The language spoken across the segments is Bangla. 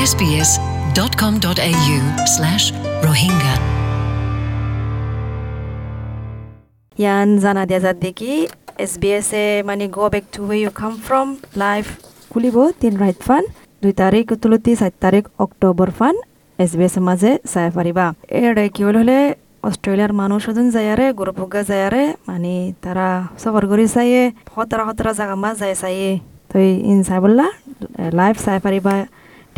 sbs.com.au slash Rohingya. দেখি এছ বি এছ এ মানে go' back to where you come from live খুলিব তিন ৰাইট ফান দুই তাৰিখ তুলতি চাৰি তাৰিখ অক্টোবৰ ফান এছ বি এছৰ মাজে চাই পাৰিবা এৰে কি হ'ল অষ্ট্ৰেলিয়ার মানুষ ওজন যায়ারে গুরুপুগা যায়ারে মানে তারা সফর করে চাইয়ে সতরা সতরা জায়গা মাছ যায় চাইয়ে তো ইন চাই বললা লাইভ চাই পাৰিবা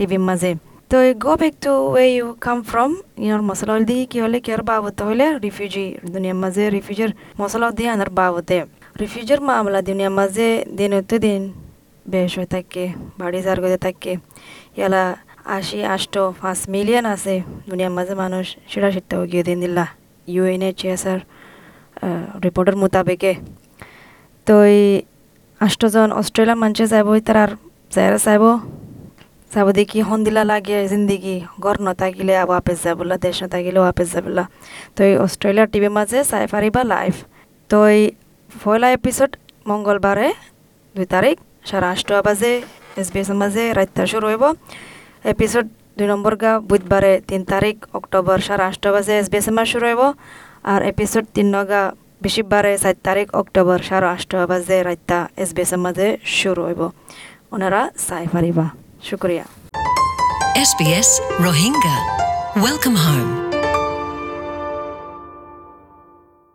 টিভিৰ মাজে। To go back to where you come from your মছলা দি কি হ'লে কিয়ৰ বাবতে হ'লে রিফিউজি দুনিয়ার মাঝে রিফিউজির মশলা দিয়ে আনার বাবতে। রিফিউজির মামলা দুনিয়ার মাঝে দিন তো দিন বেশ হয়ে থাকে বাড়ি যার করে থাকে। ইয়ালা আশি, আষ্ট, পাঁচ মিলিয়ন আছে দুনিয়ার মাঝে মানুষ সেটা সেটা গিয়ে দিন দিলা। ইউএনএইচএসআর রিপোর্টের মোতাবেকে। তো এই আষ্টজন অস্ট্রেলিয়ার মানুষে যাব তার যারা চাইব। চাব দেখি সন্দিলা লাগে, জিন্দিগি ঘর নথাকিলে ওয়াপেস যাবলা দেশ নথাকিলে ওয়াপেস যাবলা তো এই অস্ট্রেলিয়ার টিভির মাঝে চাই পারিবা লাইভ তো এই পয়লা এপিসোড মঙ্গলবারে দুই তারিখ সাড়ে আটটা বাজে এস বি এসের মাঝে রাতটা শুরু হইব। এপিসোড দুই নম্বর গা বুধবারে তিন তারিখ অক্টোবর সাড়ে আটটা বাজে এস বি এসের মাঝে শুরু হইব। আর এপিসোড তিন নগা বৃহস্পতিবারে চার তারিখ অক্টোবর সাড়ে আটটা বাজে রাতটা এস বি এসের মাঝে শুরু হইব। ওনারা চাই SBS Rohingya. Welcome home.